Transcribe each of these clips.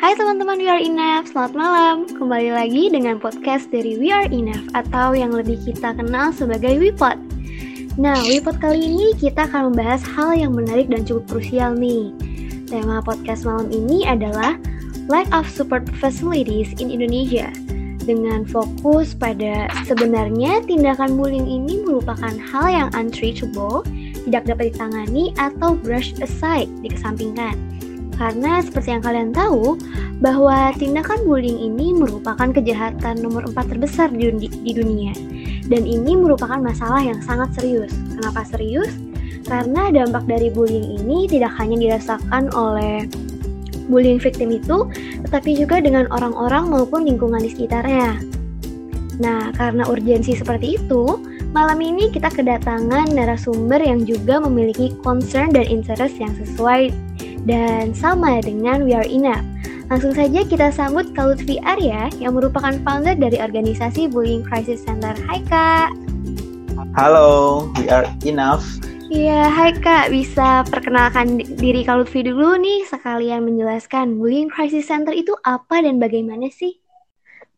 Hai teman-teman We Are Enough, selamat malam. Kembali lagi dengan podcast dari We Are Enough atau yang lebih kita kenal sebagai WePod. Nah, WePod kali ini kita akan membahas hal yang menarik dan cukup krusial nih. Tema podcast malam ini adalah Lack of Support Facilities in Indonesia dengan fokus pada sebenarnya tindakan bullying ini merupakan hal yang untreatable, tidak dapat ditangani atau brush aside, dikesampingkan karena seperti yang kalian tahu, bahwa tindakan bullying ini merupakan kejahatan nomor 4 terbesar di, di dunia. Dan ini merupakan masalah yang sangat serius. Kenapa serius? Karena dampak dari bullying ini tidak hanya dirasakan oleh bullying victim itu, tetapi juga dengan orang-orang maupun lingkungan di sekitarnya. Nah, karena urgensi seperti itu, malam ini kita kedatangan narasumber yang juga memiliki concern dan interest yang sesuai dan sama dengan We Are Enough. Langsung saja kita sambut Kak Lutfi Arya yang merupakan founder dari organisasi Bullying Crisis Center. Hai Kak. Halo, We Are Enough. Iya, hai Kak. Bisa perkenalkan diri Kak Lutfi dulu nih sekalian menjelaskan Bullying Crisis Center itu apa dan bagaimana sih?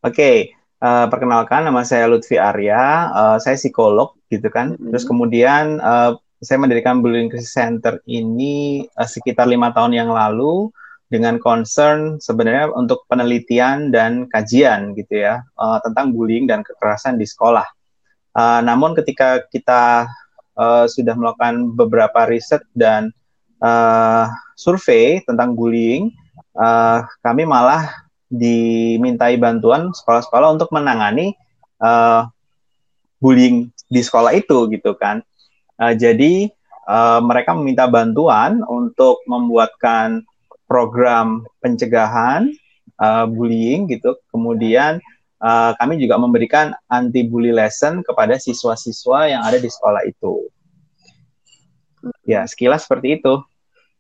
Oke, okay, uh, eh, perkenalkan nama saya Lutfi Arya. Uh, saya psikolog gitu kan. Mm -hmm. Terus kemudian uh, saya mendirikan Bullying Crisis Center ini uh, sekitar lima tahun yang lalu dengan concern sebenarnya untuk penelitian dan kajian gitu ya uh, tentang bullying dan kekerasan di sekolah. Uh, namun ketika kita uh, sudah melakukan beberapa riset dan uh, survei tentang bullying, uh, kami malah dimintai bantuan sekolah-sekolah untuk menangani uh, bullying di sekolah itu gitu kan. Uh, jadi uh, mereka meminta bantuan untuk membuatkan program pencegahan uh, bullying gitu. Kemudian uh, kami juga memberikan anti bully lesson kepada siswa-siswa yang ada di sekolah itu. Ya, sekilas seperti itu.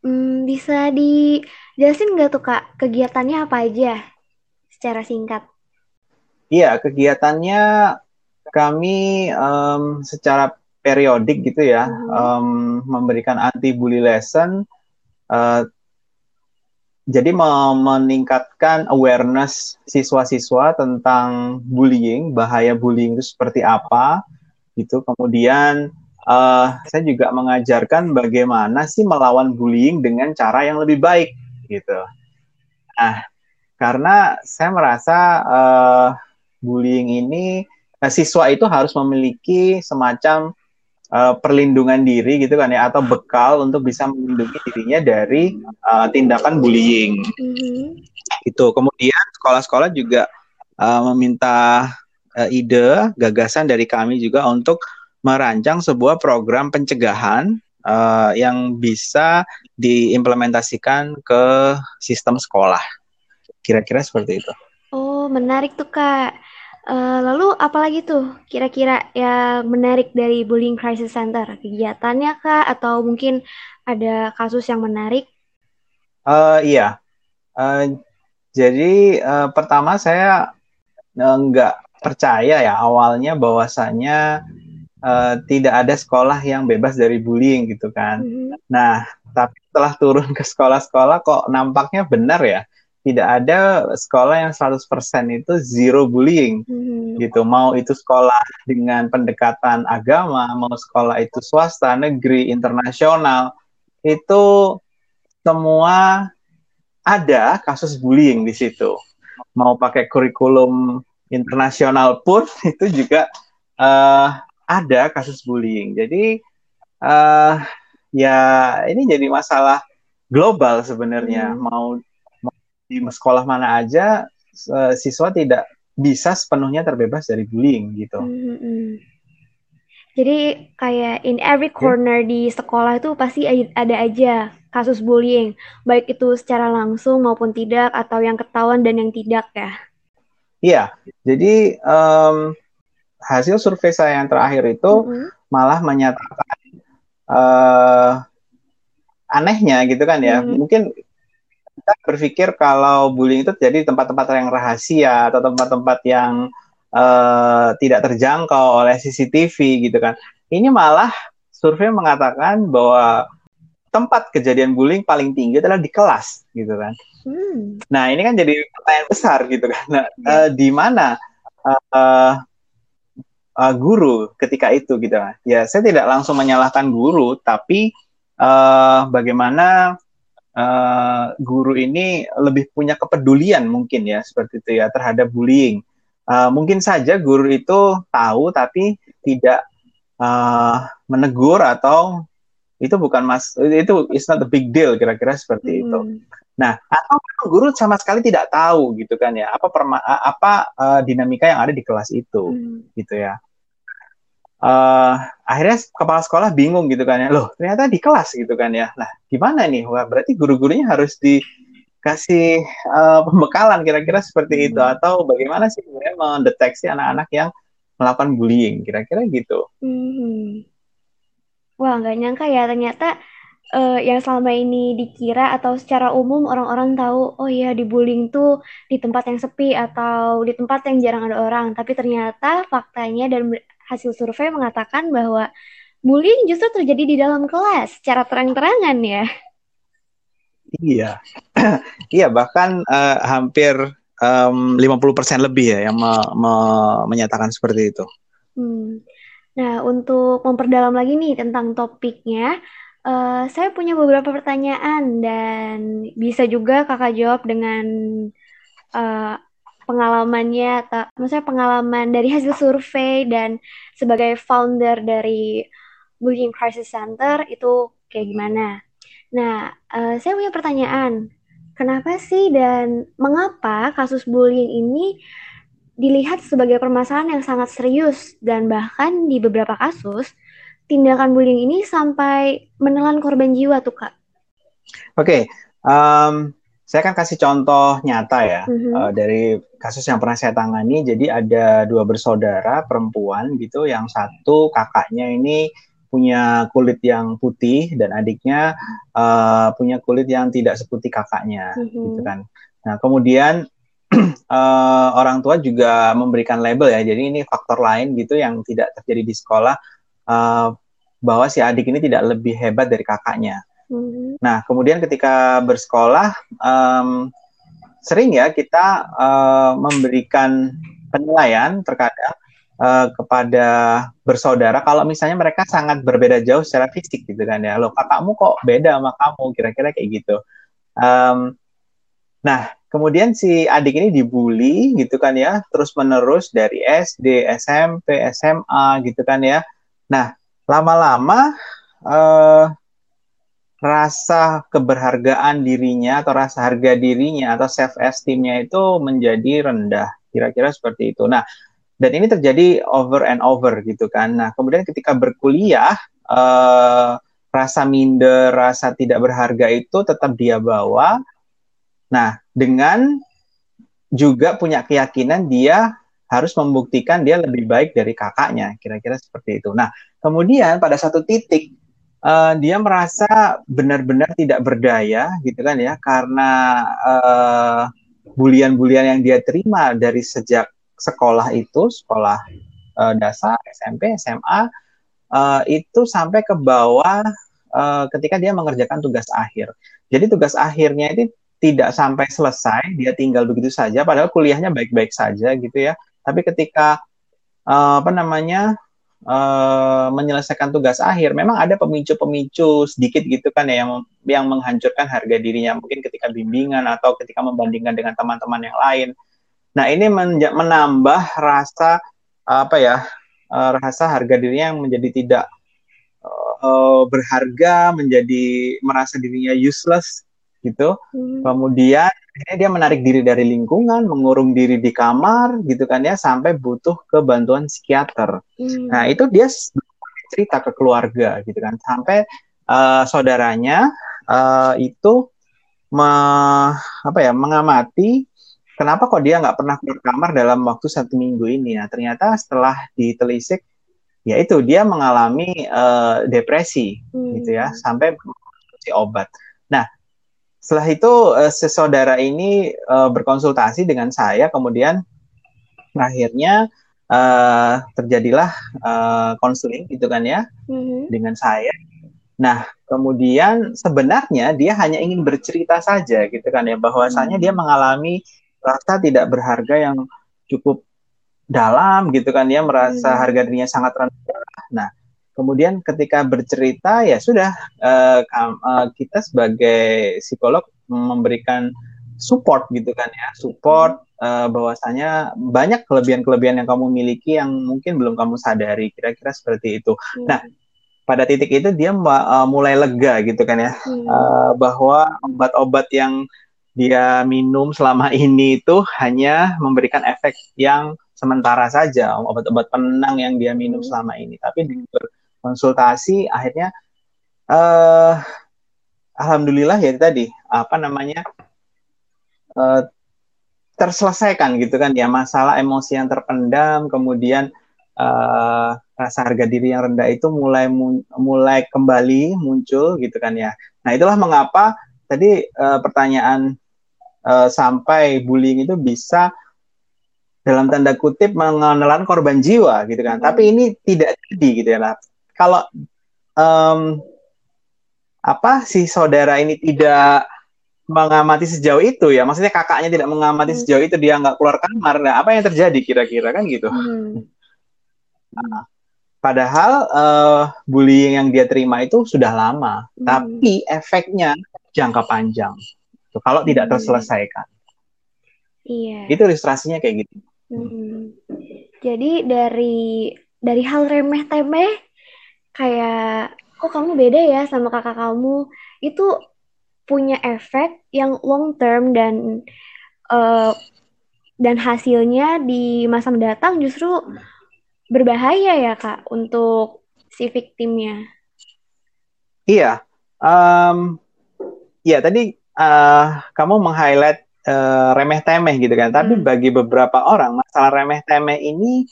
Hmm, bisa dijelasin nggak tuh kak kegiatannya apa aja secara singkat? Iya, kegiatannya kami um, secara periodik gitu ya mm-hmm. um, memberikan anti bully lesson uh, jadi meningkatkan awareness siswa-siswa tentang bullying bahaya bullying itu seperti apa gitu kemudian uh, saya juga mengajarkan bagaimana sih melawan bullying dengan cara yang lebih baik gitu nah karena saya merasa uh, bullying ini uh, siswa itu harus memiliki semacam uh, perlindungan diri gitu kan ya atau bekal untuk bisa melindungi dirinya dari uh, tindakan bullying. Mm-hmm. Itu. Kemudian sekolah-sekolah juga uh, meminta uh, ide, gagasan dari kami juga untuk merancang sebuah program pencegahan uh, yang bisa diimplementasikan ke sistem sekolah. Kira-kira seperti itu. Oh, menarik tuh Kak. Uh, lalu apalagi tuh kira-kira yang menarik dari Bullying Crisis Center? Kegiatannya kah atau mungkin ada kasus yang menarik? Uh, iya. Uh, jadi uh, pertama saya nggak percaya ya awalnya bahwasanya uh, tidak ada sekolah yang bebas dari bullying gitu kan. Mm -hmm. Nah, tapi setelah turun ke sekolah-sekolah kok nampaknya benar ya tidak ada sekolah yang 100% itu zero bullying. Hmm. gitu. Mau itu sekolah dengan pendekatan agama mau sekolah itu swasta negeri internasional itu semua ada kasus bullying di situ. Mau pakai kurikulum internasional pun itu juga uh, ada kasus bullying. Jadi uh, ya ini jadi masalah global sebenarnya. Hmm. mau di sekolah mana aja siswa tidak bisa sepenuhnya terbebas dari bullying gitu. Mm-hmm. Jadi kayak in every corner yeah. di sekolah itu pasti ada aja kasus bullying, baik itu secara langsung maupun tidak atau yang ketahuan dan yang tidak ya. Iya, jadi um, hasil survei saya yang terakhir itu mm-hmm. malah menyatakan uh, anehnya gitu kan ya, mm-hmm. mungkin kita berpikir kalau bullying itu terjadi di tempat-tempat yang rahasia atau tempat-tempat yang uh, tidak terjangkau oleh CCTV gitu kan. Ini malah survei mengatakan bahwa tempat kejadian bullying paling tinggi adalah di kelas gitu kan. Hmm. Nah ini kan jadi pertanyaan besar gitu kan. Nah, uh, di mana uh, uh, guru ketika itu gitu? Ya saya tidak langsung menyalahkan guru, tapi uh, bagaimana uh, guru ini lebih punya kepedulian mungkin ya seperti itu ya terhadap bullying. Uh, mungkin saja guru itu tahu tapi tidak uh, menegur atau itu bukan mas itu it's not a big deal kira-kira seperti hmm. itu. Nah, atau guru sama sekali tidak tahu gitu kan ya apa perma apa uh, dinamika yang ada di kelas itu hmm. gitu ya. Uh, akhirnya kepala sekolah bingung gitu kan ya, loh ternyata di kelas gitu kan ya. Nah, gimana nih? Wah, berarti guru-gurunya harus dikasih uh, pembekalan kira-kira seperti hmm. itu atau bagaimana sih sebenarnya mendeteksi anak-anak yang melakukan bullying kira-kira gitu. Hmm. Wah, nggak nyangka ya ternyata uh, yang selama ini dikira atau secara umum orang-orang tahu, oh iya di bullying tuh di tempat yang sepi atau di tempat yang jarang ada orang. Tapi ternyata faktanya dan hasil survei mengatakan bahwa bullying justru terjadi di dalam kelas secara terang-terangan ya. Iya, iya bahkan uh, hampir um, 50% lebih ya yang me me menyatakan seperti itu. Hmm. Nah, untuk memperdalam lagi nih tentang topiknya, uh, saya punya beberapa pertanyaan dan bisa juga kakak jawab dengan uh, pengalamannya, maksudnya pengalaman dari hasil survei dan sebagai founder dari Bullying Crisis Center itu kayak gimana. Nah, uh, saya punya pertanyaan, kenapa sih dan mengapa kasus bullying ini dilihat sebagai permasalahan yang sangat serius dan bahkan di beberapa kasus tindakan bullying ini sampai menelan korban jiwa tuh kak. Oke, okay, um, saya akan kasih contoh nyata ya mm-hmm. uh, dari kasus yang pernah saya tangani. Jadi ada dua bersaudara perempuan gitu, yang satu kakaknya ini punya kulit yang putih dan adiknya uh, punya kulit yang tidak seputih kakaknya, mm-hmm. gitu kan. Nah kemudian uh, orang tua juga memberikan label ya. Jadi ini faktor lain gitu yang tidak terjadi di sekolah uh, bahwa si adik ini tidak lebih hebat dari kakaknya. Mm-hmm. Nah, kemudian ketika bersekolah um, sering ya kita uh, memberikan penilaian terkadang uh, kepada bersaudara kalau misalnya mereka sangat berbeda jauh secara fisik gitu kan ya. Loh, kakakmu kok beda sama kamu kira-kira kayak gitu. Um, nah, kemudian si adik ini dibully gitu kan ya terus menerus dari SD SMP SMA gitu kan ya nah lama-lama eh, rasa keberhargaan dirinya atau rasa harga dirinya atau self esteemnya itu menjadi rendah. Kira-kira seperti itu. Nah dan ini terjadi over and over gitu kan. Nah kemudian ketika berkuliah eh, rasa minder rasa tidak berharga itu tetap dia bawa. Nah, dengan juga punya keyakinan dia harus membuktikan dia lebih baik dari kakaknya, kira-kira seperti itu. Nah, kemudian pada satu titik uh, dia merasa benar-benar tidak berdaya, gitu kan ya, karena uh, bulian-bulian yang dia terima dari sejak sekolah itu, sekolah uh, dasar, SMP, SMA, uh, itu sampai ke bawah uh, ketika dia mengerjakan tugas akhir. Jadi tugas akhirnya itu tidak sampai selesai, dia tinggal begitu saja, padahal kuliahnya baik-baik saja gitu ya. Tapi ketika uh, apa namanya uh, menyelesaikan tugas akhir, memang ada pemicu-pemicu sedikit gitu kan ya yang yang menghancurkan harga dirinya mungkin ketika bimbingan atau ketika membandingkan dengan teman-teman yang lain. Nah ini menambah rasa apa ya uh, rasa harga dirinya yang menjadi tidak uh, berharga, menjadi merasa dirinya useless gitu. Hmm. Kemudian dia menarik diri dari lingkungan, mengurung diri di kamar gitu kan ya sampai butuh ke bantuan psikiater. Hmm. Nah, itu dia cerita ke keluarga gitu kan sampai uh, saudaranya uh, itu me, apa ya mengamati kenapa kok dia nggak pernah keluar kamar dalam waktu satu minggu ini ya ternyata setelah ditelisik ya itu dia mengalami uh, depresi hmm. gitu ya sampai si obat nah setelah itu uh, sesaudara ini uh, berkonsultasi dengan saya, kemudian akhirnya uh, terjadilah konseling uh, gitu kan ya mm-hmm. dengan saya. Nah kemudian sebenarnya dia hanya ingin bercerita saja gitu kan ya bahwasanya dia mengalami rasa tidak berharga yang cukup dalam gitu kan dia merasa harga dirinya sangat rendah. Nah, kemudian ketika bercerita ya sudah uh, uh, kita sebagai psikolog memberikan support gitu kan ya support uh, bahwasanya banyak kelebihan-kelebihan yang kamu miliki yang mungkin belum kamu sadari kira-kira seperti itu hmm. nah pada titik itu dia uh, mulai lega gitu kan ya hmm. uh, bahwa obat-obat yang dia minum selama ini itu hanya memberikan efek yang sementara saja obat-obat penenang yang dia minum hmm. selama ini tapi di konsultasi akhirnya uh, alhamdulillah ya tadi apa namanya uh, terselesaikan gitu kan ya masalah emosi yang terpendam kemudian uh, rasa harga diri yang rendah itu mulai mulai kembali muncul gitu kan ya. Nah itulah mengapa tadi uh, pertanyaan uh, sampai bullying itu bisa dalam tanda kutip mengenalan korban jiwa gitu kan. Hmm. tapi ini tidak jadi gitu ya kalau um, apa si saudara ini tidak mengamati sejauh itu ya maksudnya kakaknya tidak mengamati hmm. sejauh itu dia nggak keluar kamar nah apa yang terjadi kira-kira kan gitu hmm. nah, padahal uh, bullying yang dia terima itu sudah lama hmm. tapi efeknya jangka panjang kalau tidak hmm. terselesaikan iya itu ilustrasinya kayak gitu hmm. jadi dari dari hal remeh temeh kayak kok kamu beda ya sama kakak kamu itu punya efek yang long term dan uh, dan hasilnya di masa mendatang justru berbahaya ya kak untuk si victimnya. Iya, um, ya tadi uh, kamu meng-highlight uh, remeh temeh gitu kan. Tapi hmm. bagi beberapa orang masalah remeh temeh ini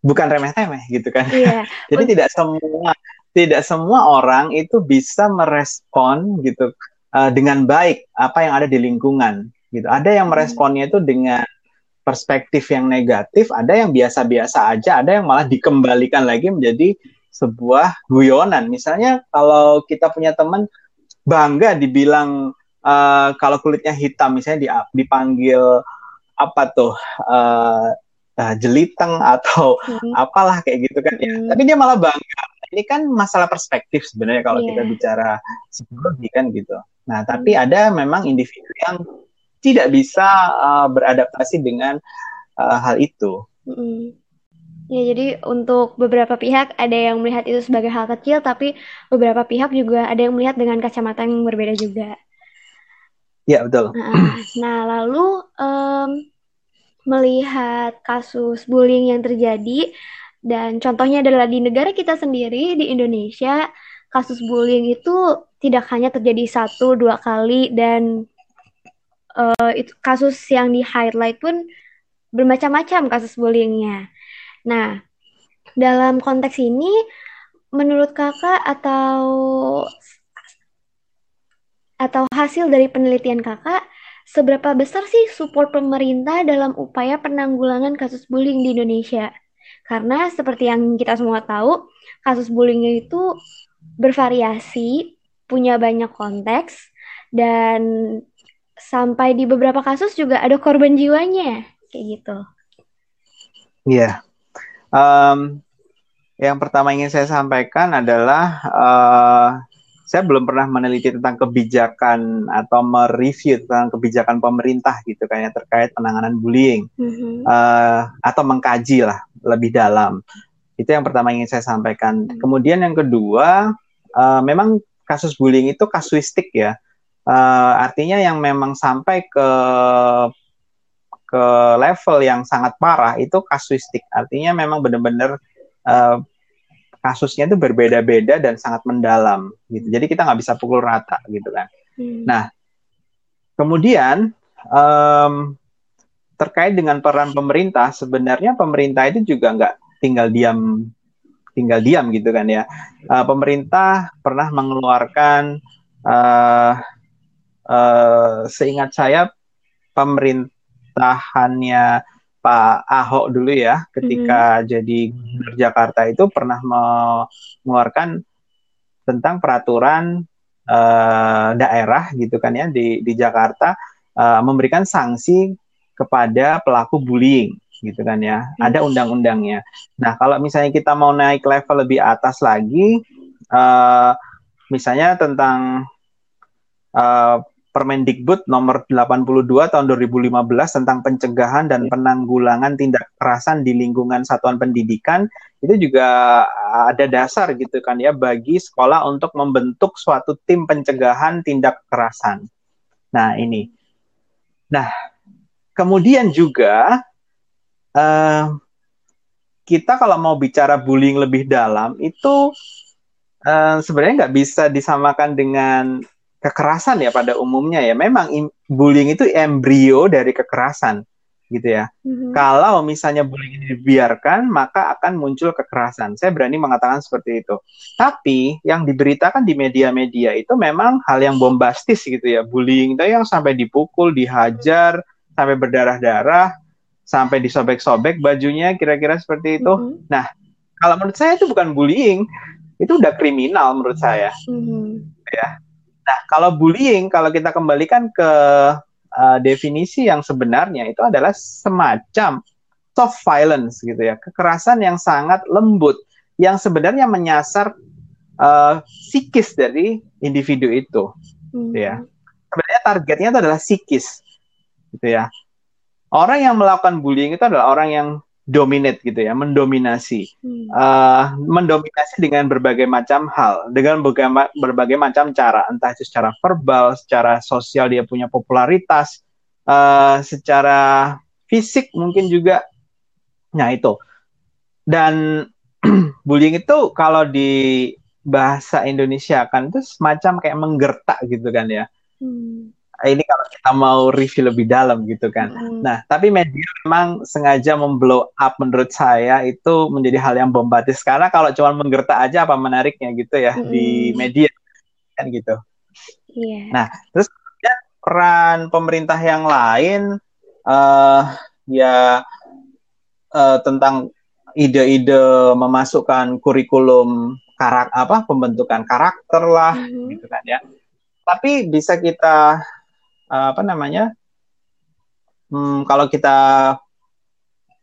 bukan remeh temeh gitu kan. Iya. Jadi tidak semua tidak semua orang itu bisa merespon gitu uh, dengan baik apa yang ada di lingkungan gitu. Ada yang hmm. meresponnya itu dengan perspektif yang negatif, ada yang biasa-biasa aja, ada yang malah dikembalikan lagi menjadi sebuah guyonan. Misalnya kalau kita punya teman bangga dibilang uh, kalau kulitnya hitam misalnya dipanggil apa tuh uh, uh, jeliteng atau hmm. apalah kayak gitu kan ya. Hmm. Tapi dia malah bangga. Ini kan masalah perspektif sebenarnya kalau yeah. kita bicara psikologi kan gitu. Nah, tapi hmm. ada memang individu yang tidak bisa uh, beradaptasi dengan uh, hal itu. Hmm. Ya, jadi untuk beberapa pihak ada yang melihat itu sebagai hal kecil, tapi beberapa pihak juga ada yang melihat dengan kacamata yang berbeda juga. Ya, betul. Nah, nah lalu um, melihat kasus bullying yang terjadi dan contohnya adalah di negara kita sendiri di Indonesia kasus bullying itu tidak hanya terjadi satu dua kali dan uh, itu kasus yang di highlight pun bermacam-macam kasus bullyingnya. Nah dalam konteks ini menurut kakak atau atau hasil dari penelitian kakak Seberapa besar sih support pemerintah dalam upaya penanggulangan kasus bullying di Indonesia? Karena seperti yang kita semua tahu, kasus bullying itu bervariasi, punya banyak konteks, dan sampai di beberapa kasus juga ada korban jiwanya, kayak gitu. Iya. Yeah. Um, yang pertama ingin saya sampaikan adalah uh, saya belum pernah meneliti tentang kebijakan atau mereview tentang kebijakan pemerintah gitu kayak terkait penanganan bullying. Mm-hmm. uh, atau mengkaji lah lebih dalam. Itu yang pertama ingin saya sampaikan. Mm-hmm. kemudian yang kedua uh, memang kasus bullying itu kasuistik ya. Uh, artinya yang memang sampai ke ke level yang sangat parah itu kasuistik. Artinya memang benar-benar uh, kasusnya itu berbeda-beda dan sangat mendalam gitu. Jadi kita nggak bisa pukul rata gitu kan. Hmm. Nah, kemudian um, terkait dengan peran pemerintah, sebenarnya pemerintah itu juga nggak tinggal diam tinggal diam gitu kan ya. Uh, pemerintah pernah mengeluarkan uh, uh, seingat saya pemerintahannya Pak Ahok dulu ya ketika mm-hmm. jadi gubernur Jakarta itu pernah mengeluarkan tentang peraturan uh, daerah gitu kan ya di di Jakarta uh, memberikan sanksi kepada pelaku bullying gitu kan ya. Ada hmm. undang-undangnya. Nah, kalau misalnya kita mau naik level lebih atas lagi uh, misalnya tentang uh, Permendikbud nomor 82 tahun 2015 tentang pencegahan dan penanggulangan tindak kekerasan di lingkungan satuan pendidikan itu juga ada dasar gitu kan ya bagi sekolah untuk membentuk suatu tim pencegahan tindak kekerasan. Nah, ini. Nah, kemudian juga uh, kita kalau mau bicara bullying lebih dalam itu uh, sebenarnya nggak bisa disamakan dengan kekerasan ya pada umumnya ya. Memang bullying itu embrio dari kekerasan gitu ya. Mm-hmm. Kalau misalnya bullying ini dibiarkan, maka akan muncul kekerasan. Saya berani mengatakan seperti itu. Tapi yang diberitakan di media-media itu memang hal yang bombastis gitu ya. Bullying itu yang sampai dipukul, dihajar, sampai berdarah-darah, sampai disobek-sobek bajunya, kira-kira seperti itu. Mm-hmm. Nah, kalau menurut saya itu bukan bullying, itu udah kriminal menurut saya. Mm-hmm. Ya Nah, kalau bullying, kalau kita kembalikan ke uh, definisi yang sebenarnya itu adalah semacam soft violence gitu ya, kekerasan yang sangat lembut yang sebenarnya menyasar uh, psikis dari individu itu, hmm. ya. Sebenarnya targetnya itu adalah psikis, gitu ya. Orang yang melakukan bullying itu adalah orang yang dominate gitu ya, mendominasi, hmm. uh, mendominasi dengan berbagai macam hal, dengan berbagai, berbagai macam cara, entah itu secara verbal, secara sosial dia punya popularitas, uh, secara fisik mungkin juga, nah itu. Dan bullying itu kalau di bahasa Indonesia kan itu semacam kayak menggertak gitu kan ya. Hmm ini kalau kita mau review lebih dalam gitu kan. Mm. Nah, tapi media memang sengaja memblow up menurut saya itu menjadi hal yang bombastis karena kalau cuma menggertak aja apa menariknya gitu ya mm. di media kan gitu. Yeah. Nah, terus ya, peran pemerintah yang lain uh, ya uh, tentang ide-ide memasukkan kurikulum karak apa pembentukan karakter lah mm gitu kan ya. Tapi bisa kita apa namanya hmm, kalau kita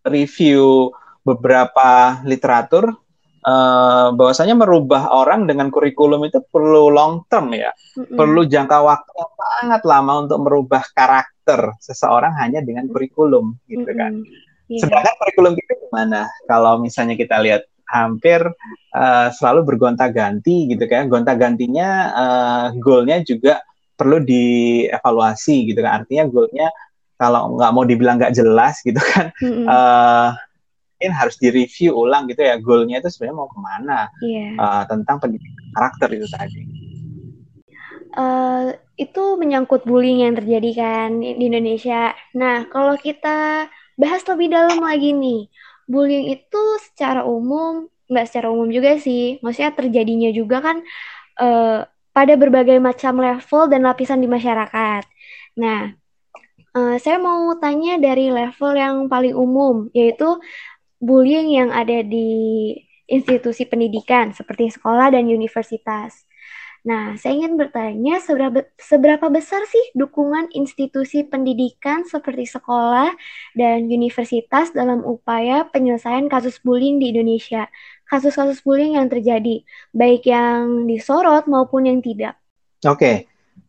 review beberapa literatur uh, bahwasanya merubah orang dengan kurikulum itu perlu long term ya mm-hmm. perlu jangka waktu yang sangat lama untuk merubah karakter seseorang hanya dengan kurikulum gitu mm-hmm. kan yeah. sedangkan kurikulum itu gimana kalau misalnya kita lihat hampir uh, selalu bergonta-ganti gitu kan gonta-gantinya uh, goalnya juga perlu dievaluasi gitu kan artinya goalnya kalau nggak mau dibilang nggak jelas gitu kan mm-hmm. uh, mungkin harus direview ulang gitu ya goalnya itu sebenarnya mau ke mana yeah. Iya. uh, tentang pendidikan karakter itu tadi uh, itu menyangkut bullying yang terjadi kan di Indonesia nah kalau kita bahas lebih dalam lagi nih bullying itu secara umum nggak secara umum juga sih maksudnya terjadinya juga kan uh, pada berbagai macam level dan lapisan di masyarakat. Nah, uh, saya mau tanya dari level yang paling umum, yaitu bullying yang ada di institusi pendidikan seperti sekolah dan universitas. Nah, saya ingin bertanya seberapa, seberapa besar sih dukungan institusi pendidikan seperti sekolah dan universitas dalam upaya penyelesaian kasus bullying di Indonesia? Kasus-kasus bullying yang terjadi, baik yang disorot maupun yang tidak. Oke, okay.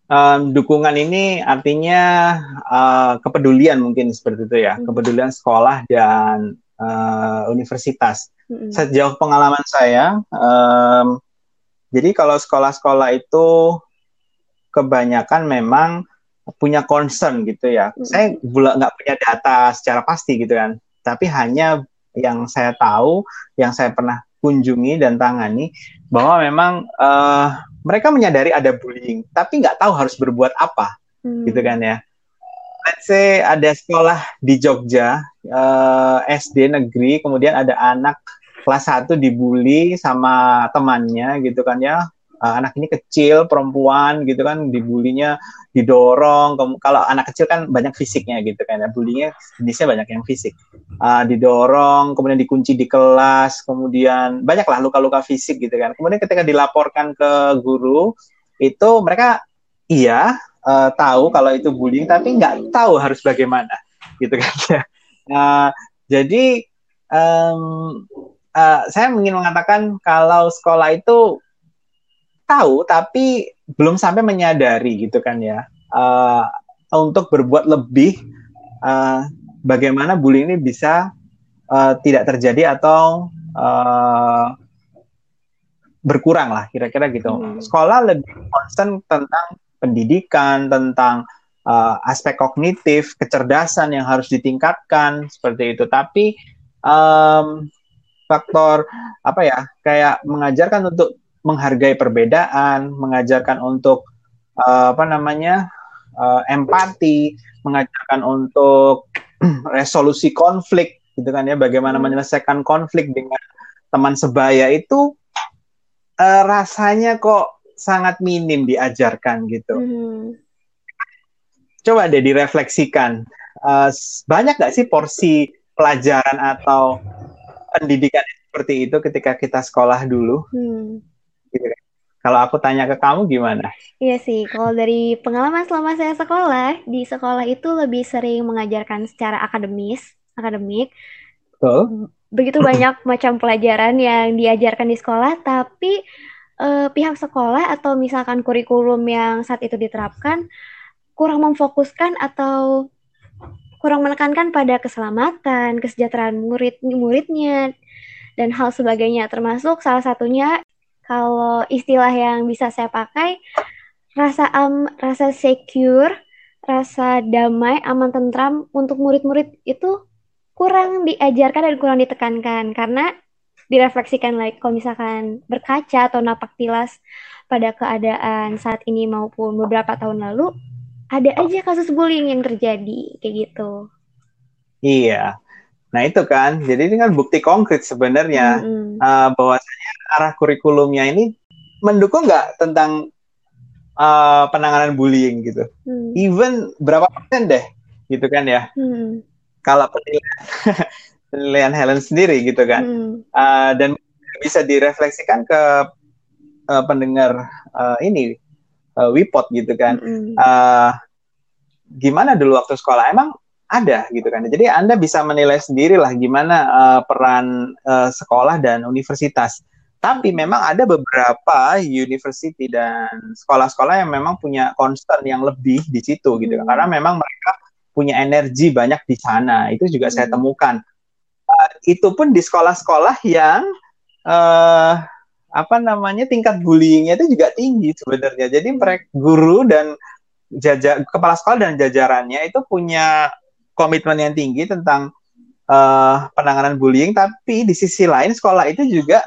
um, dukungan ini artinya uh, kepedulian mungkin seperti itu ya, hmm. kepedulian sekolah dan uh, universitas. Hmm. Sejauh pengalaman saya, um, jadi kalau sekolah-sekolah itu kebanyakan memang punya concern gitu ya. Hmm. Saya nggak punya data secara pasti gitu kan, tapi hanya yang saya tahu, yang saya pernah kunjungi dan tangani bahwa memang uh, mereka menyadari ada bullying, tapi nggak tahu harus berbuat apa, hmm. gitu kan ya. Let's say ada sekolah di Jogja, uh, eh, SD negeri, kemudian ada anak kelas 1 dibully sama temannya gitu kan ya. Uh, anak ini kecil perempuan gitu kan dibulinya didorong kalau anak kecil kan banyak fisiknya gitu kan ya bulinya jenisnya banyak yang fisik. Uh, didorong kemudian dikunci di kelas kemudian banyaklah luka-luka fisik gitu kan. Kemudian ketika dilaporkan ke guru itu mereka iya uh, tahu kalau itu bullying tapi nggak tahu harus bagaimana gitu kan ya. Uh, jadi um, uh, saya ingin mengatakan kalau sekolah itu tahu tapi belum sampai menyadari gitu kan ya uh, untuk berbuat lebih uh, bagaimana bullying ini bisa uh, tidak terjadi atau uh, berkurang lah kira-kira gitu. Hmm. Sekolah lebih concern tentang pendidikan, tentang uh, aspek kognitif, kecerdasan yang harus ditingkatkan seperti itu. Tapi um, faktor apa ya kayak mengajarkan untuk menghargai perbedaan, mengajarkan untuk uh, apa namanya uh, empati, mengajarkan untuk resolusi konflik, gitu kan ya, bagaimana hmm. menyelesaikan konflik dengan teman sebaya itu uh, rasanya kok sangat minim diajarkan gitu. Hmm. Coba deh direfleksikan, uh, banyak nggak sih porsi pelajaran atau pendidikan seperti itu ketika kita sekolah dulu? Hmm. Gitu kan. Kalau aku tanya ke kamu gimana? Iya sih, kalau dari pengalaman selama saya sekolah, di sekolah itu lebih sering mengajarkan secara akademis, akademik. Oh. Begitu banyak macam pelajaran yang diajarkan di sekolah, tapi eh, pihak sekolah atau misalkan kurikulum yang saat itu diterapkan kurang memfokuskan atau kurang menekankan pada keselamatan, kesejahteraan murid muridnya dan hal sebagainya termasuk salah satunya kalau istilah yang bisa saya pakai rasa am rasa secure rasa damai aman tentram untuk murid-murid itu kurang diajarkan dan kurang ditekankan karena direfleksikan like, kalau misalkan berkaca atau napak tilas pada keadaan saat ini maupun beberapa tahun lalu ada aja kasus bullying yang terjadi kayak gitu. Iya. Nah itu kan, jadi ini kan bukti konkret sebenarnya mm -hmm. uh, bahwasanya arah kurikulumnya ini mendukung nggak tentang uh, penanganan bullying gitu. Mm. Even berapa persen deh, gitu kan ya? Mm. Kalau penilaian, penilaian Helen sendiri gitu kan, mm. uh, dan bisa direfleksikan ke uh, pendengar uh, ini uh, Wipot gitu kan. Mm. Uh, gimana dulu waktu sekolah? Emang ada gitu kan. Jadi Anda bisa menilai sendiri lah gimana uh, peran uh, sekolah dan universitas. Tapi memang ada beberapa university dan sekolah-sekolah yang memang punya concern yang lebih di situ gitu kan. Karena memang mereka punya energi banyak di sana. Itu juga hmm. saya temukan. Uh, itu pun di sekolah-sekolah yang uh, apa namanya tingkat bullyingnya itu juga tinggi sebenarnya. Jadi mereka guru dan jajar kepala sekolah dan jajarannya itu punya komitmen yang tinggi tentang uh, penanganan bullying, tapi di sisi lain sekolah itu juga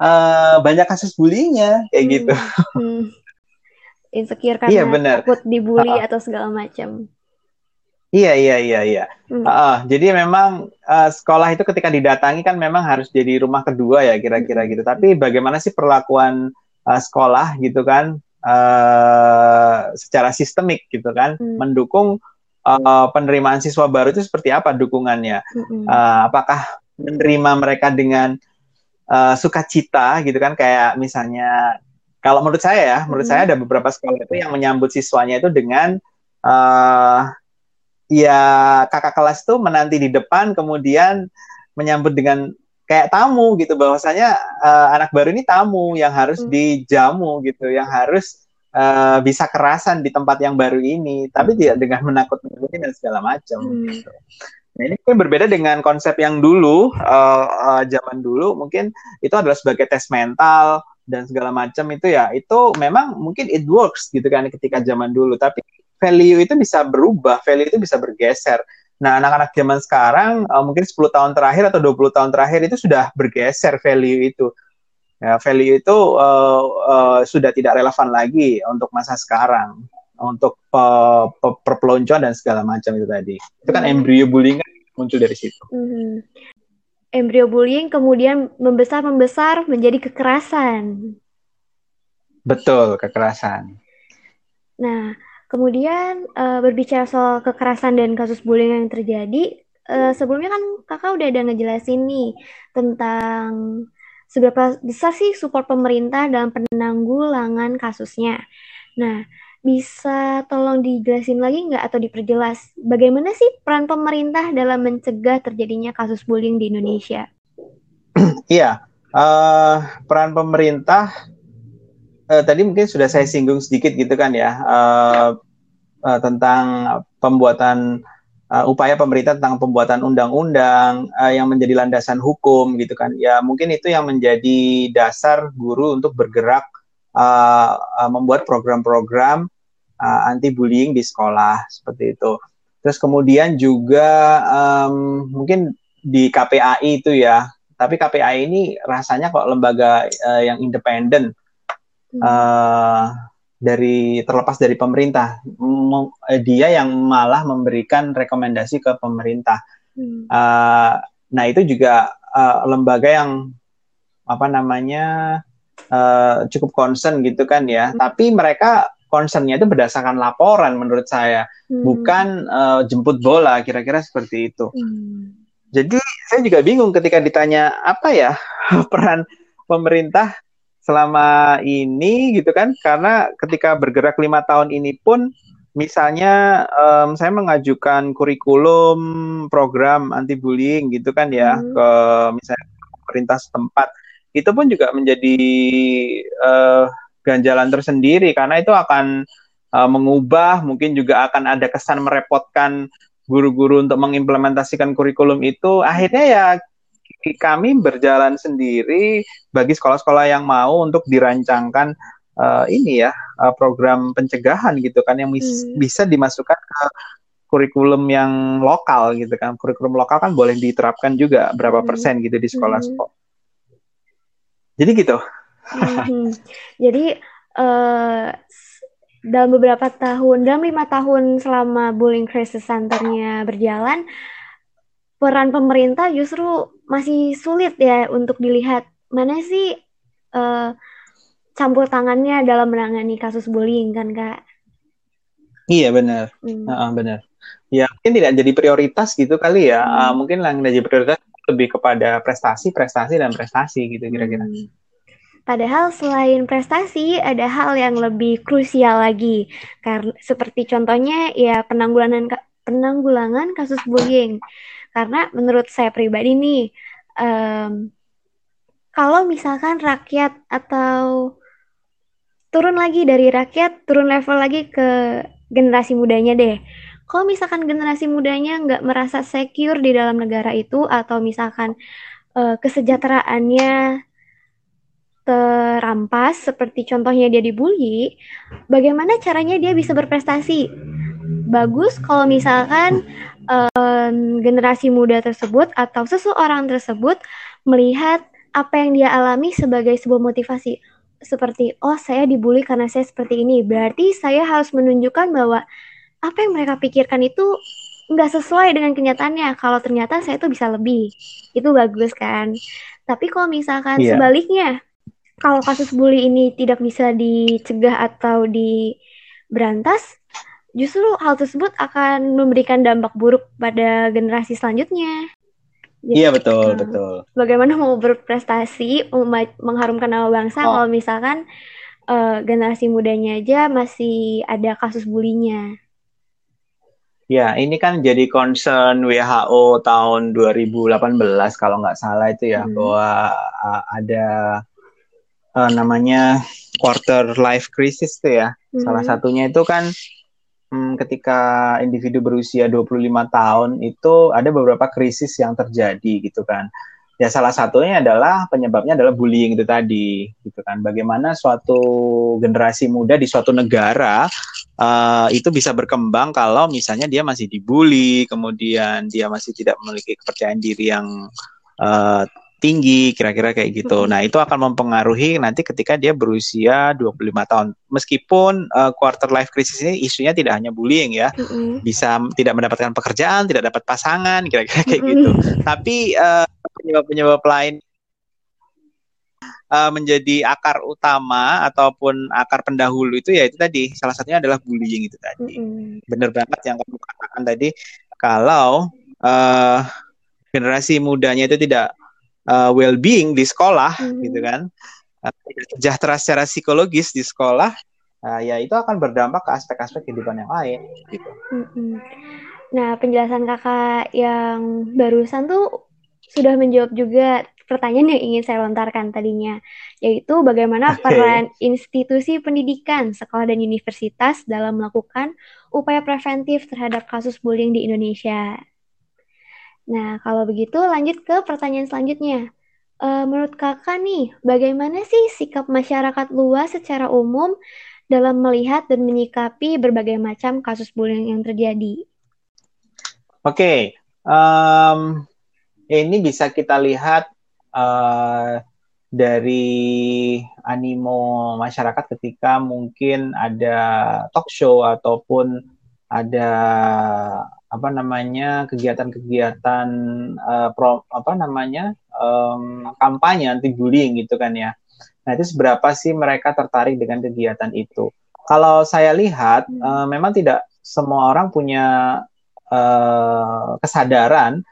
uh, banyak kasus bullyingnya kayak hmm. gitu. Hmm. Insecure karena iya, bener. takut dibully uh, atau segala macam. Iya iya iya iya. Hmm. Uh, jadi memang uh, sekolah itu ketika didatangi kan memang harus jadi rumah kedua ya kira-kira gitu. Tapi bagaimana sih perlakuan uh, sekolah gitu kan uh, secara sistemik gitu kan hmm. mendukung uh, penerimaan siswa baru itu seperti apa dukungannya? Mm-hmm. Uh, apakah menerima mereka dengan uh, sukacita gitu kan? Kayak misalnya kalau menurut saya ya, menurut mm-hmm. saya ada beberapa sekolah itu yang menyambut siswanya itu dengan uh, ya kakak kelas itu menanti di depan, kemudian menyambut dengan kayak tamu gitu bahwasanya uh, anak baru ini tamu yang harus mm-hmm. dijamu gitu, yang harus uh, bisa kerasan di tempat yang baru ini, tapi tidak dengan menakut-nakuti dan segala macam. Hmm. Gitu. Nah ini mungkin berbeda dengan konsep yang dulu, uh, uh, zaman dulu. Mungkin itu adalah sebagai tes mental dan segala macam itu ya, itu memang mungkin it works gitu kan ketika zaman dulu, tapi value itu bisa berubah, value itu bisa bergeser. Nah, anak-anak zaman sekarang uh, mungkin 10 tahun terakhir atau 20 tahun terakhir itu sudah bergeser value itu. Ya, value itu uh, uh, sudah tidak relevan lagi untuk masa sekarang untuk uh, perpeloncoan dan segala macam itu tadi itu kan hmm. embrio bullying kan muncul dari situ hmm. embrio bullying kemudian membesar membesar menjadi kekerasan Betul, kekerasan. Nah, kemudian uh, berbicara soal kekerasan dan kasus bullying yang terjadi, uh, sebelumnya kan kakak udah ada ngejelasin nih tentang seberapa besar sih support pemerintah dalam penanggulangan kasusnya. Nah, bisa tolong dijelasin lagi nggak atau diperjelas bagaimana sih peran pemerintah dalam mencegah terjadinya kasus bullying di Indonesia? Iya, uh, peran pemerintah uh, tadi mungkin sudah saya singgung sedikit gitu kan ya uh, uh, tentang pembuatan uh, upaya pemerintah tentang pembuatan undang-undang uh, yang menjadi landasan hukum gitu kan ya mungkin itu yang menjadi dasar guru untuk bergerak uh, uh, membuat program-program uh, anti bullying di sekolah seperti itu. Terus kemudian juga um, mungkin di KPAI itu ya, tapi KPAI ini rasanya kok lembaga uh, yang independen uh, dari terlepas dari pemerintah. M dia yang malah memberikan rekomendasi ke pemerintah. Hmm. Uh, nah itu juga uh, lembaga yang apa namanya uh, cukup concern gitu kan ya. Hmm. Tapi mereka concernnya itu berdasarkan laporan menurut saya, hmm. bukan uh, jemput bola kira-kira seperti itu. Hmm. Jadi saya juga bingung ketika ditanya apa ya peran pemerintah selama ini gitu kan, karena ketika bergerak lima tahun ini pun misalnya um, saya mengajukan kurikulum program anti bullying gitu kan ya hmm. ke misalnya pemerintah setempat itu pun juga menjadi uh, ganjalan tersendiri karena itu akan uh, mengubah mungkin juga akan ada kesan merepotkan guru-guru untuk mengimplementasikan kurikulum itu akhirnya ya kami berjalan sendiri bagi sekolah-sekolah yang mau untuk dirancangkan uh, ini ya uh, program pencegahan gitu kan yang hmm. bisa dimasukkan ke kurikulum yang lokal gitu kan kurikulum lokal kan boleh diterapkan juga berapa hmm. persen gitu di sekolah-sekolah. Jadi gitu Hmm. Jadi uh, dalam beberapa tahun, dalam lima tahun selama bullying crisis centernya berjalan, peran pemerintah justru masih sulit ya untuk dilihat mana sih uh, campur tangannya dalam menangani kasus bullying kan kak? Iya benar, hmm. uh, benar. Ya mungkin tidak jadi prioritas gitu kali ya. Hmm. Uh, mungkin yang jadi prioritas lebih kepada prestasi, prestasi dan prestasi gitu kira-kira. Hmm. Padahal selain prestasi, ada hal yang lebih krusial lagi. Karena seperti contohnya ya penanggulangan penanggulangan kasus bullying. Karena menurut saya pribadi nih, um, kalau misalkan rakyat atau turun lagi dari rakyat, turun level lagi ke generasi mudanya deh. Kalau misalkan generasi mudanya nggak merasa secure di dalam negara itu, atau misalkan uh, kesejahteraannya terampas seperti contohnya dia dibully, bagaimana caranya dia bisa berprestasi? Bagus kalau misalkan um, generasi muda tersebut atau seseorang tersebut melihat apa yang dia alami sebagai sebuah motivasi. Seperti, oh saya dibully karena saya seperti ini. Berarti saya harus menunjukkan bahwa apa yang mereka pikirkan itu nggak sesuai dengan kenyataannya. Kalau ternyata saya itu bisa lebih, itu bagus kan. Tapi kalau misalkan yeah. sebaliknya, kalau kasus bully ini tidak bisa dicegah atau diberantas, justru hal tersebut akan memberikan dampak buruk pada generasi selanjutnya. Iya betul uh, betul. Bagaimana mau berprestasi, mengharumkan nama bangsa oh. kalau misalkan uh, generasi mudanya aja masih ada kasus bulinya. Ya, ini kan jadi concern WHO tahun 2018 kalau nggak salah itu ya hmm. bahwa uh, ada uh, namanya quarter life crisis tuh ya. Mm-hmm. Salah satunya itu kan hmm, ketika individu berusia 25 tahun itu ada beberapa krisis yang terjadi gitu kan. Ya salah satunya adalah penyebabnya adalah bullying itu tadi gitu kan. Bagaimana suatu generasi muda di suatu negara uh, itu bisa berkembang kalau misalnya dia masih dibully, kemudian dia masih tidak memiliki kepercayaan diri yang uh, tinggi kira-kira kayak gitu. Hmm. Nah, itu akan mempengaruhi nanti ketika dia berusia 25 tahun. Meskipun uh, quarter life crisis ini isunya tidak hanya bullying ya. Hmm. Bisa tidak mendapatkan pekerjaan, tidak dapat pasangan kira-kira kayak hmm. gitu. Tapi penyebab penyebab-penyebab lain uh, menjadi akar utama ataupun akar pendahulu itu ya itu tadi salah satunya adalah bullying itu tadi. Mm-hmm. Bener banget yang kamu katakan tadi kalau uh, generasi mudanya itu tidak uh, well-being di sekolah mm-hmm. gitu kan, uh, sejahtera secara psikologis di sekolah, uh, ya itu akan berdampak ke aspek-aspek kehidupan yang lain. Gitu. Mm-hmm. Nah penjelasan kakak yang barusan tuh sudah menjawab juga pertanyaan yang ingin saya lontarkan tadinya, yaitu bagaimana okay. peran institusi pendidikan, sekolah dan universitas dalam melakukan upaya preventif terhadap kasus bullying di Indonesia. Nah, kalau begitu lanjut ke pertanyaan selanjutnya. E, menurut kakak nih, bagaimana sih sikap masyarakat luas secara umum dalam melihat dan menyikapi berbagai macam kasus bullying yang terjadi? Oke, okay. um, ini bisa kita lihat uh, dari animo masyarakat ketika mungkin ada talk show ataupun ada apa namanya kegiatan-kegiatan uh, pro, apa namanya um, kampanye anti bullying gitu kan ya. Nah itu seberapa sih mereka tertarik dengan kegiatan itu? Kalau saya lihat hmm. uh, memang tidak semua orang punya uh, kesadaran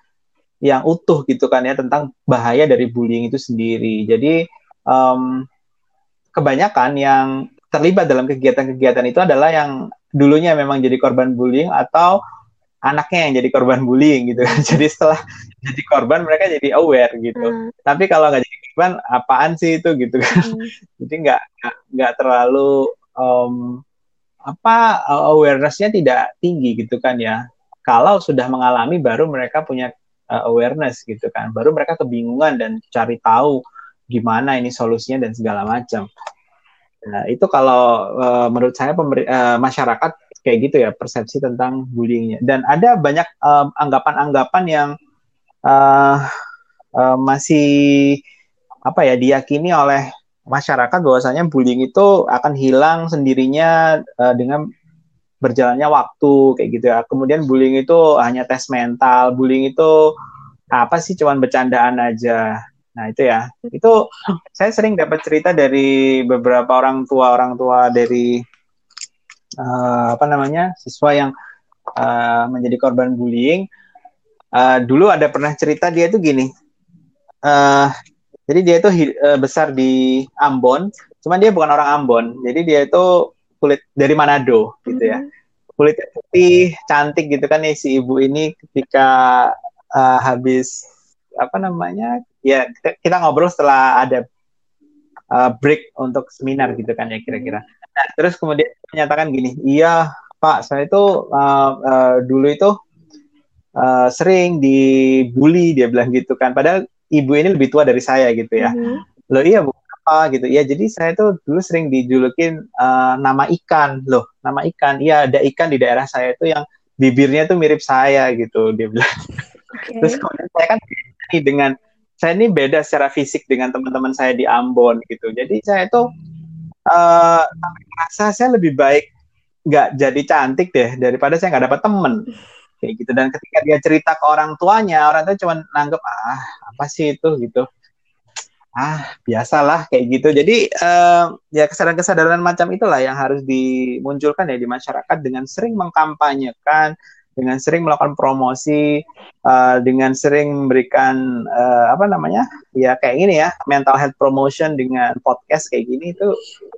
yang utuh gitu kan ya tentang bahaya dari bullying itu sendiri. Jadi um, kebanyakan yang terlibat dalam kegiatan-kegiatan itu adalah yang dulunya memang jadi korban bullying atau anaknya yang jadi korban bullying gitu kan. Jadi setelah jadi korban mereka jadi aware gitu. Hmm. Tapi kalau nggak jadi korban apaan sih itu gitu kan. Hmm. jadi nggak nggak terlalu um, apa awarenessnya tidak tinggi gitu kan ya. Kalau sudah mengalami baru mereka punya uh, awareness gitu kan. Baru mereka kebingungan dan cari tahu gimana ini solusinya dan segala macam. Nah, itu kalau uh, menurut saya pemberi, uh, masyarakat kayak gitu ya persepsi tentang bullyingnya. Dan ada banyak anggapan-anggapan uh, yang uh, uh, masih apa ya diyakini oleh masyarakat bahwasanya bullying itu akan hilang sendirinya uh, dengan berjalannya waktu kayak gitu ya. Kemudian bullying itu hanya tes mental, bullying itu apa sih cuman bercandaan aja. Nah, itu ya. Itu saya sering dapat cerita dari beberapa orang tua orang tua dari uh, apa namanya? siswa yang uh, menjadi korban bullying. Uh, dulu ada pernah cerita dia tuh gini. Uh, jadi dia itu uh, besar di Ambon, cuman dia bukan orang Ambon. Jadi dia itu kulit dari Manado gitu ya. Mm-hmm. kulitnya putih cantik gitu kan ya si ibu ini ketika uh, habis apa namanya ya kita, kita ngobrol setelah ada uh, break untuk seminar gitu kan ya kira-kira. Nah, terus kemudian menyatakan gini iya pak saya itu uh, uh, dulu itu uh, sering dibully dia bilang gitu kan. Padahal ibu ini lebih tua dari saya gitu ya. Mm-hmm. loh iya bu apa gitu. Ya jadi saya tuh dulu sering dijulukin uh, nama ikan loh nama ikan. Iya ada ikan di daerah saya itu yang bibirnya tuh mirip saya gitu dia bilang. Okay. terus kemudian saya kan dengan saya ini beda secara fisik dengan teman-teman saya di Ambon gitu. Jadi saya tuh uh, merasa saya lebih baik nggak jadi cantik deh daripada saya nggak dapat temen. Kayak gitu. Dan ketika dia cerita ke orang tuanya orang tua cuma nanggep ah apa sih itu? gitu ah biasalah kayak gitu jadi uh, ya kesadaran-kesadaran macam itulah yang harus dimunculkan ya di masyarakat dengan sering mengkampanyekan dengan sering melakukan promosi uh, dengan sering memberikan uh, apa namanya ya kayak gini ya mental health promotion dengan podcast kayak gini itu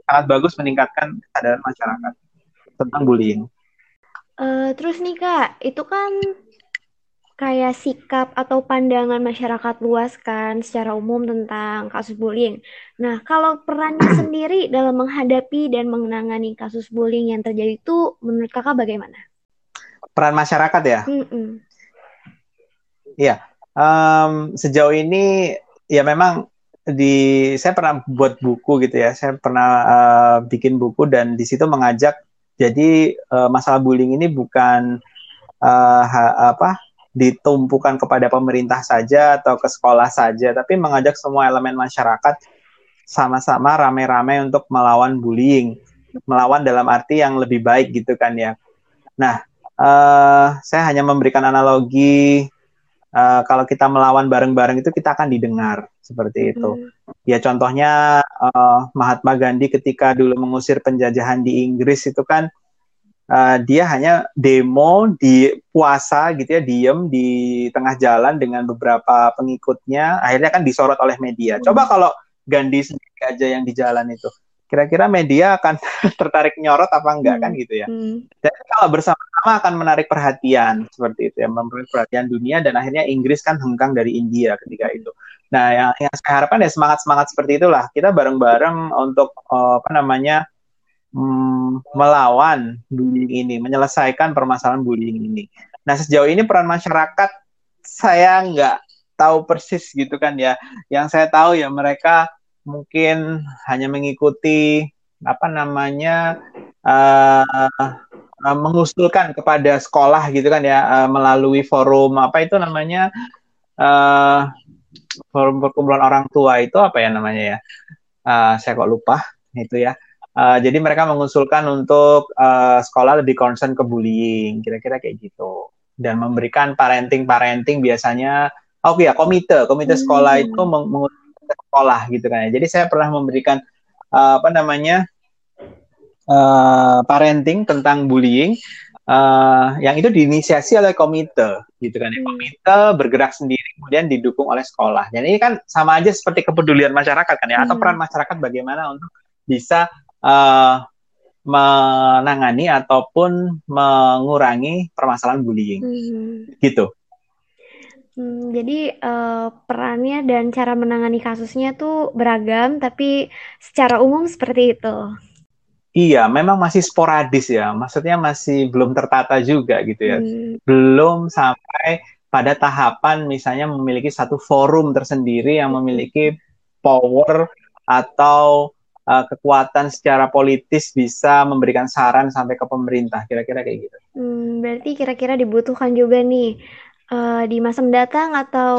sangat bagus meningkatkan kesadaran masyarakat tentang bullying. Uh, terus nih kak, itu kan kayak sikap atau pandangan masyarakat luas kan secara umum tentang kasus bullying. Nah, kalau perannya sendiri dalam menghadapi dan menangani kasus bullying yang terjadi itu menurut kakak bagaimana? Peran masyarakat ya? Iya, um, sejauh ini ya memang di saya pernah buat buku gitu ya, saya pernah uh, bikin buku dan di situ mengajak jadi uh, masalah bullying ini bukan uh, ha, apa ditumpukan kepada pemerintah saja atau ke sekolah saja, tapi mengajak semua elemen masyarakat sama-sama rame-rame untuk melawan bullying, melawan dalam arti yang lebih baik gitu kan ya. Nah, uh, saya hanya memberikan analogi uh, kalau kita melawan bareng-bareng itu kita akan didengar seperti itu. Mm. Ya contohnya uh, Mahatma Gandhi ketika dulu mengusir penjajahan di Inggris itu kan uh, dia hanya demo di puasa gitu ya, diem di tengah jalan dengan beberapa pengikutnya, akhirnya kan disorot oleh media. Mm. Coba kalau Gandhi sendiri aja yang di jalan itu kira-kira media akan tertarik nyorot apa enggak kan hmm. kan gitu ya. Hmm. Dan kalau bersama-sama akan menarik perhatian seperti itu ya, menarik perhatian dunia dan akhirnya Inggris kan hengkang dari India ketika itu. Nah, yang, yang saya harapkan ya semangat-semangat seperti itulah kita bareng-bareng untuk uh, apa namanya um, melawan bullying ini, menyelesaikan permasalahan bullying ini. Nah, sejauh ini peran masyarakat saya nggak tahu persis gitu kan ya. Yang saya tahu ya mereka mungkin hanya mengikuti apa namanya uh, uh, mengusulkan kepada sekolah gitu kan ya uh, melalui forum apa itu namanya uh, forum perkumpulan orang tua itu apa ya namanya ya uh, saya kok lupa itu ya uh, jadi mereka mengusulkan untuk uh, sekolah lebih concern ke bullying kira-kira kayak gitu dan memberikan parenting parenting biasanya oke okay ya komite komite sekolah hmm. itu meng sekolah gitu kan ya. Jadi saya pernah memberikan uh, apa namanya uh, parenting tentang bullying uh, yang itu diinisiasi oleh komite gitu kan ya. Hmm. Komite bergerak sendiri kemudian didukung oleh sekolah. Dan ini kan sama aja seperti kepedulian masyarakat kan ya atau hmm. peran masyarakat bagaimana untuk bisa uh, menangani ataupun mengurangi permasalahan bullying. Hmm. Gitu. Hmm, jadi uh, perannya dan cara menangani kasusnya tuh beragam, tapi secara umum seperti itu. Iya, memang masih sporadis ya. Maksudnya masih belum tertata juga gitu ya. Hmm. Belum sampai pada tahapan misalnya memiliki satu forum tersendiri yang memiliki power atau uh, kekuatan secara politis bisa memberikan saran sampai ke pemerintah. Kira-kira kayak gitu. Hmm, berarti kira-kira dibutuhkan juga nih uh, di masa mendatang atau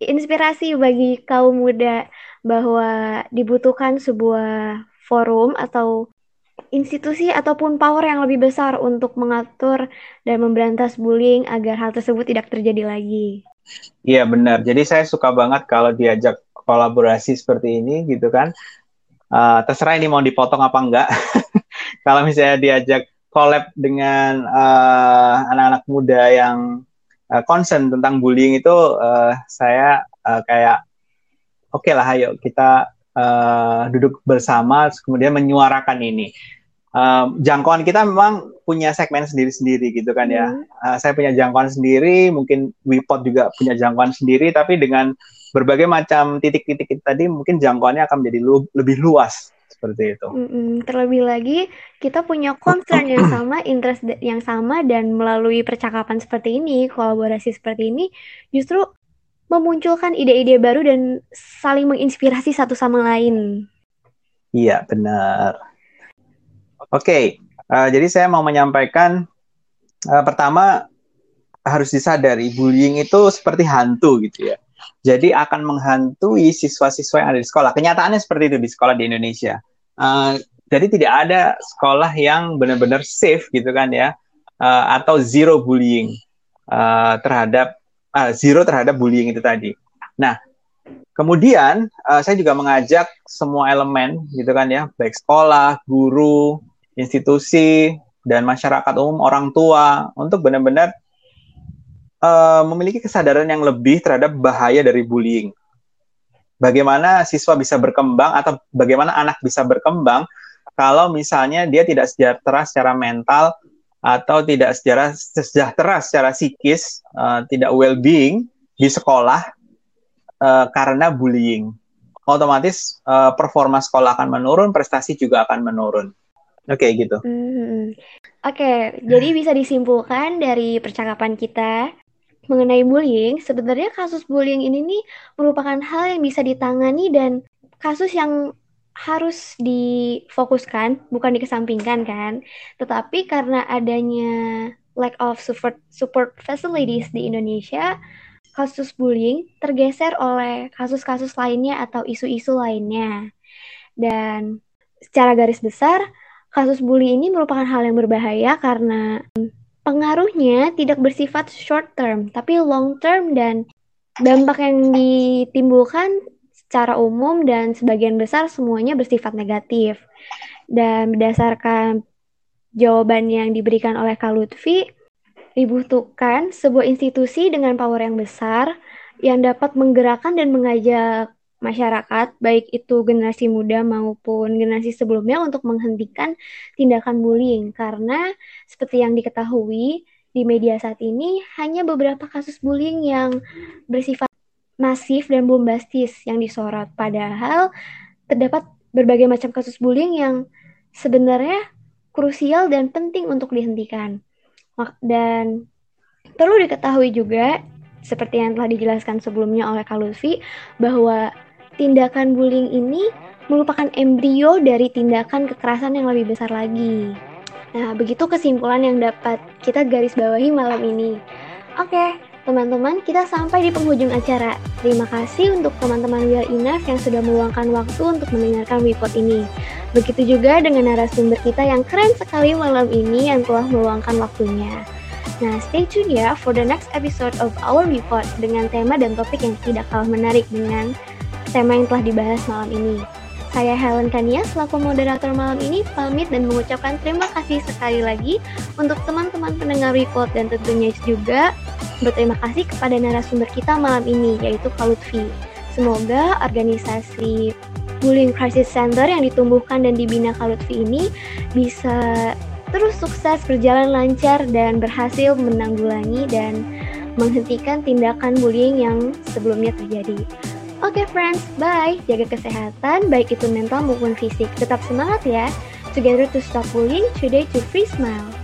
inspirasi bagi kaum muda bahwa dibutuhkan sebuah forum atau institusi ataupun power yang lebih besar untuk mengatur dan memberantas bullying agar hal tersebut tidak terjadi lagi. Iya benar. Jadi saya suka banget kalau diajak kolaborasi seperti ini gitu kan. Uh, terserah ini mau dipotong apa enggak. kalau misalnya diajak collab dengan eh, anak-anak uh, muda yang uh, concern tentang bullying itu uh, saya uh, kayak oke okay lah ayo kita uh, duduk bersama kemudian menyuarakan ini uh, jangkauan kita memang punya segmen sendiri-sendiri gitu kan ya hmm. uh, saya punya jangkauan sendiri mungkin Wipot juga punya jangkauan sendiri tapi dengan berbagai macam titik-titik tadi mungkin jangkauannya akan menjadi lu lebih luas seperti itu. Mm-mm. Terlebih lagi kita punya concern yang sama, interest yang sama dan melalui percakapan seperti ini, kolaborasi seperti ini justru memunculkan ide-ide baru dan saling menginspirasi satu sama lain. Iya, benar. Oke, okay. uh, jadi saya mau menyampaikan uh, pertama harus disadari bullying itu seperti hantu gitu ya. Jadi akan menghantui siswa-siswa yang ada di sekolah. Kenyataannya seperti itu di sekolah di Indonesia. Uh, jadi tidak ada sekolah yang benar-benar safe gitu kan ya, uh, atau zero bullying uh, terhadap uh, zero terhadap bullying itu tadi. Nah, kemudian uh, saya juga mengajak semua elemen gitu kan ya, baik sekolah, guru, institusi, dan masyarakat umum, orang tua untuk benar-benar uh, memiliki kesadaran yang lebih terhadap bahaya dari bullying. Bagaimana siswa bisa berkembang atau bagaimana anak bisa berkembang kalau misalnya dia tidak sejahtera secara mental atau tidak secara sejahtera secara psikis, uh, tidak well-being di sekolah uh, karena bullying. Otomatis uh, performa sekolah akan menurun, prestasi juga akan menurun. Oke, okay, gitu. Hmm. Oke, okay, jadi bisa disimpulkan dari percakapan kita mengenai bullying, sebenarnya kasus bullying ini nih merupakan hal yang bisa ditangani dan kasus yang harus difokuskan, bukan dikesampingkan kan. Tetapi karena adanya lack of support, support facilities di Indonesia, kasus bullying tergeser oleh kasus-kasus lainnya atau isu-isu lainnya. Dan secara garis besar, kasus bullying ini merupakan hal yang berbahaya karena pengaruhnya tidak bersifat short term, tapi long term dan dampak yang ditimbulkan secara umum dan sebagian besar semuanya bersifat negatif. Dan berdasarkan jawaban yang diberikan oleh Kak Lutfi, dibutuhkan sebuah institusi dengan power yang besar yang dapat menggerakkan dan mengajak masyarakat, baik itu generasi muda maupun generasi sebelumnya untuk menghentikan tindakan bullying. Karena seperti yang diketahui, di media saat ini hanya beberapa kasus bullying yang bersifat masif dan bombastis yang disorot. Padahal terdapat berbagai macam kasus bullying yang sebenarnya krusial dan penting untuk dihentikan. Dan perlu diketahui juga, seperti yang telah dijelaskan sebelumnya oleh Kak Lutfi, bahwa tindakan bullying ini merupakan embrio dari tindakan kekerasan yang lebih besar lagi. Nah, begitu kesimpulan yang dapat kita garis bawahi malam ini. Oke, teman-teman, kita sampai di penghujung acara. Terima kasih untuk teman-teman Are Enough yang sudah meluangkan waktu untuk mendengarkan report ini. Begitu juga dengan narasumber kita yang keren sekali malam ini yang telah meluangkan waktunya. Nah, stay tune ya for the next episode of our report dengan tema dan topik yang tidak kalah menarik dengan tema yang telah dibahas malam ini. Saya Helen Kania selaku moderator malam ini pamit dan mengucapkan terima kasih sekali lagi untuk teman-teman pendengar report dan tentunya juga berterima kasih kepada narasumber kita malam ini yaitu Kak Lutfi. Semoga organisasi Bullying Crisis Center yang ditumbuhkan dan dibina Kak Lutfi ini bisa terus sukses berjalan lancar dan berhasil menanggulangi dan menghentikan tindakan bullying yang sebelumnya terjadi. Oke okay, friends, bye. Jaga kesehatan, baik itu mental maupun fisik. Tetap semangat ya. Together to stop bullying, today to free smile.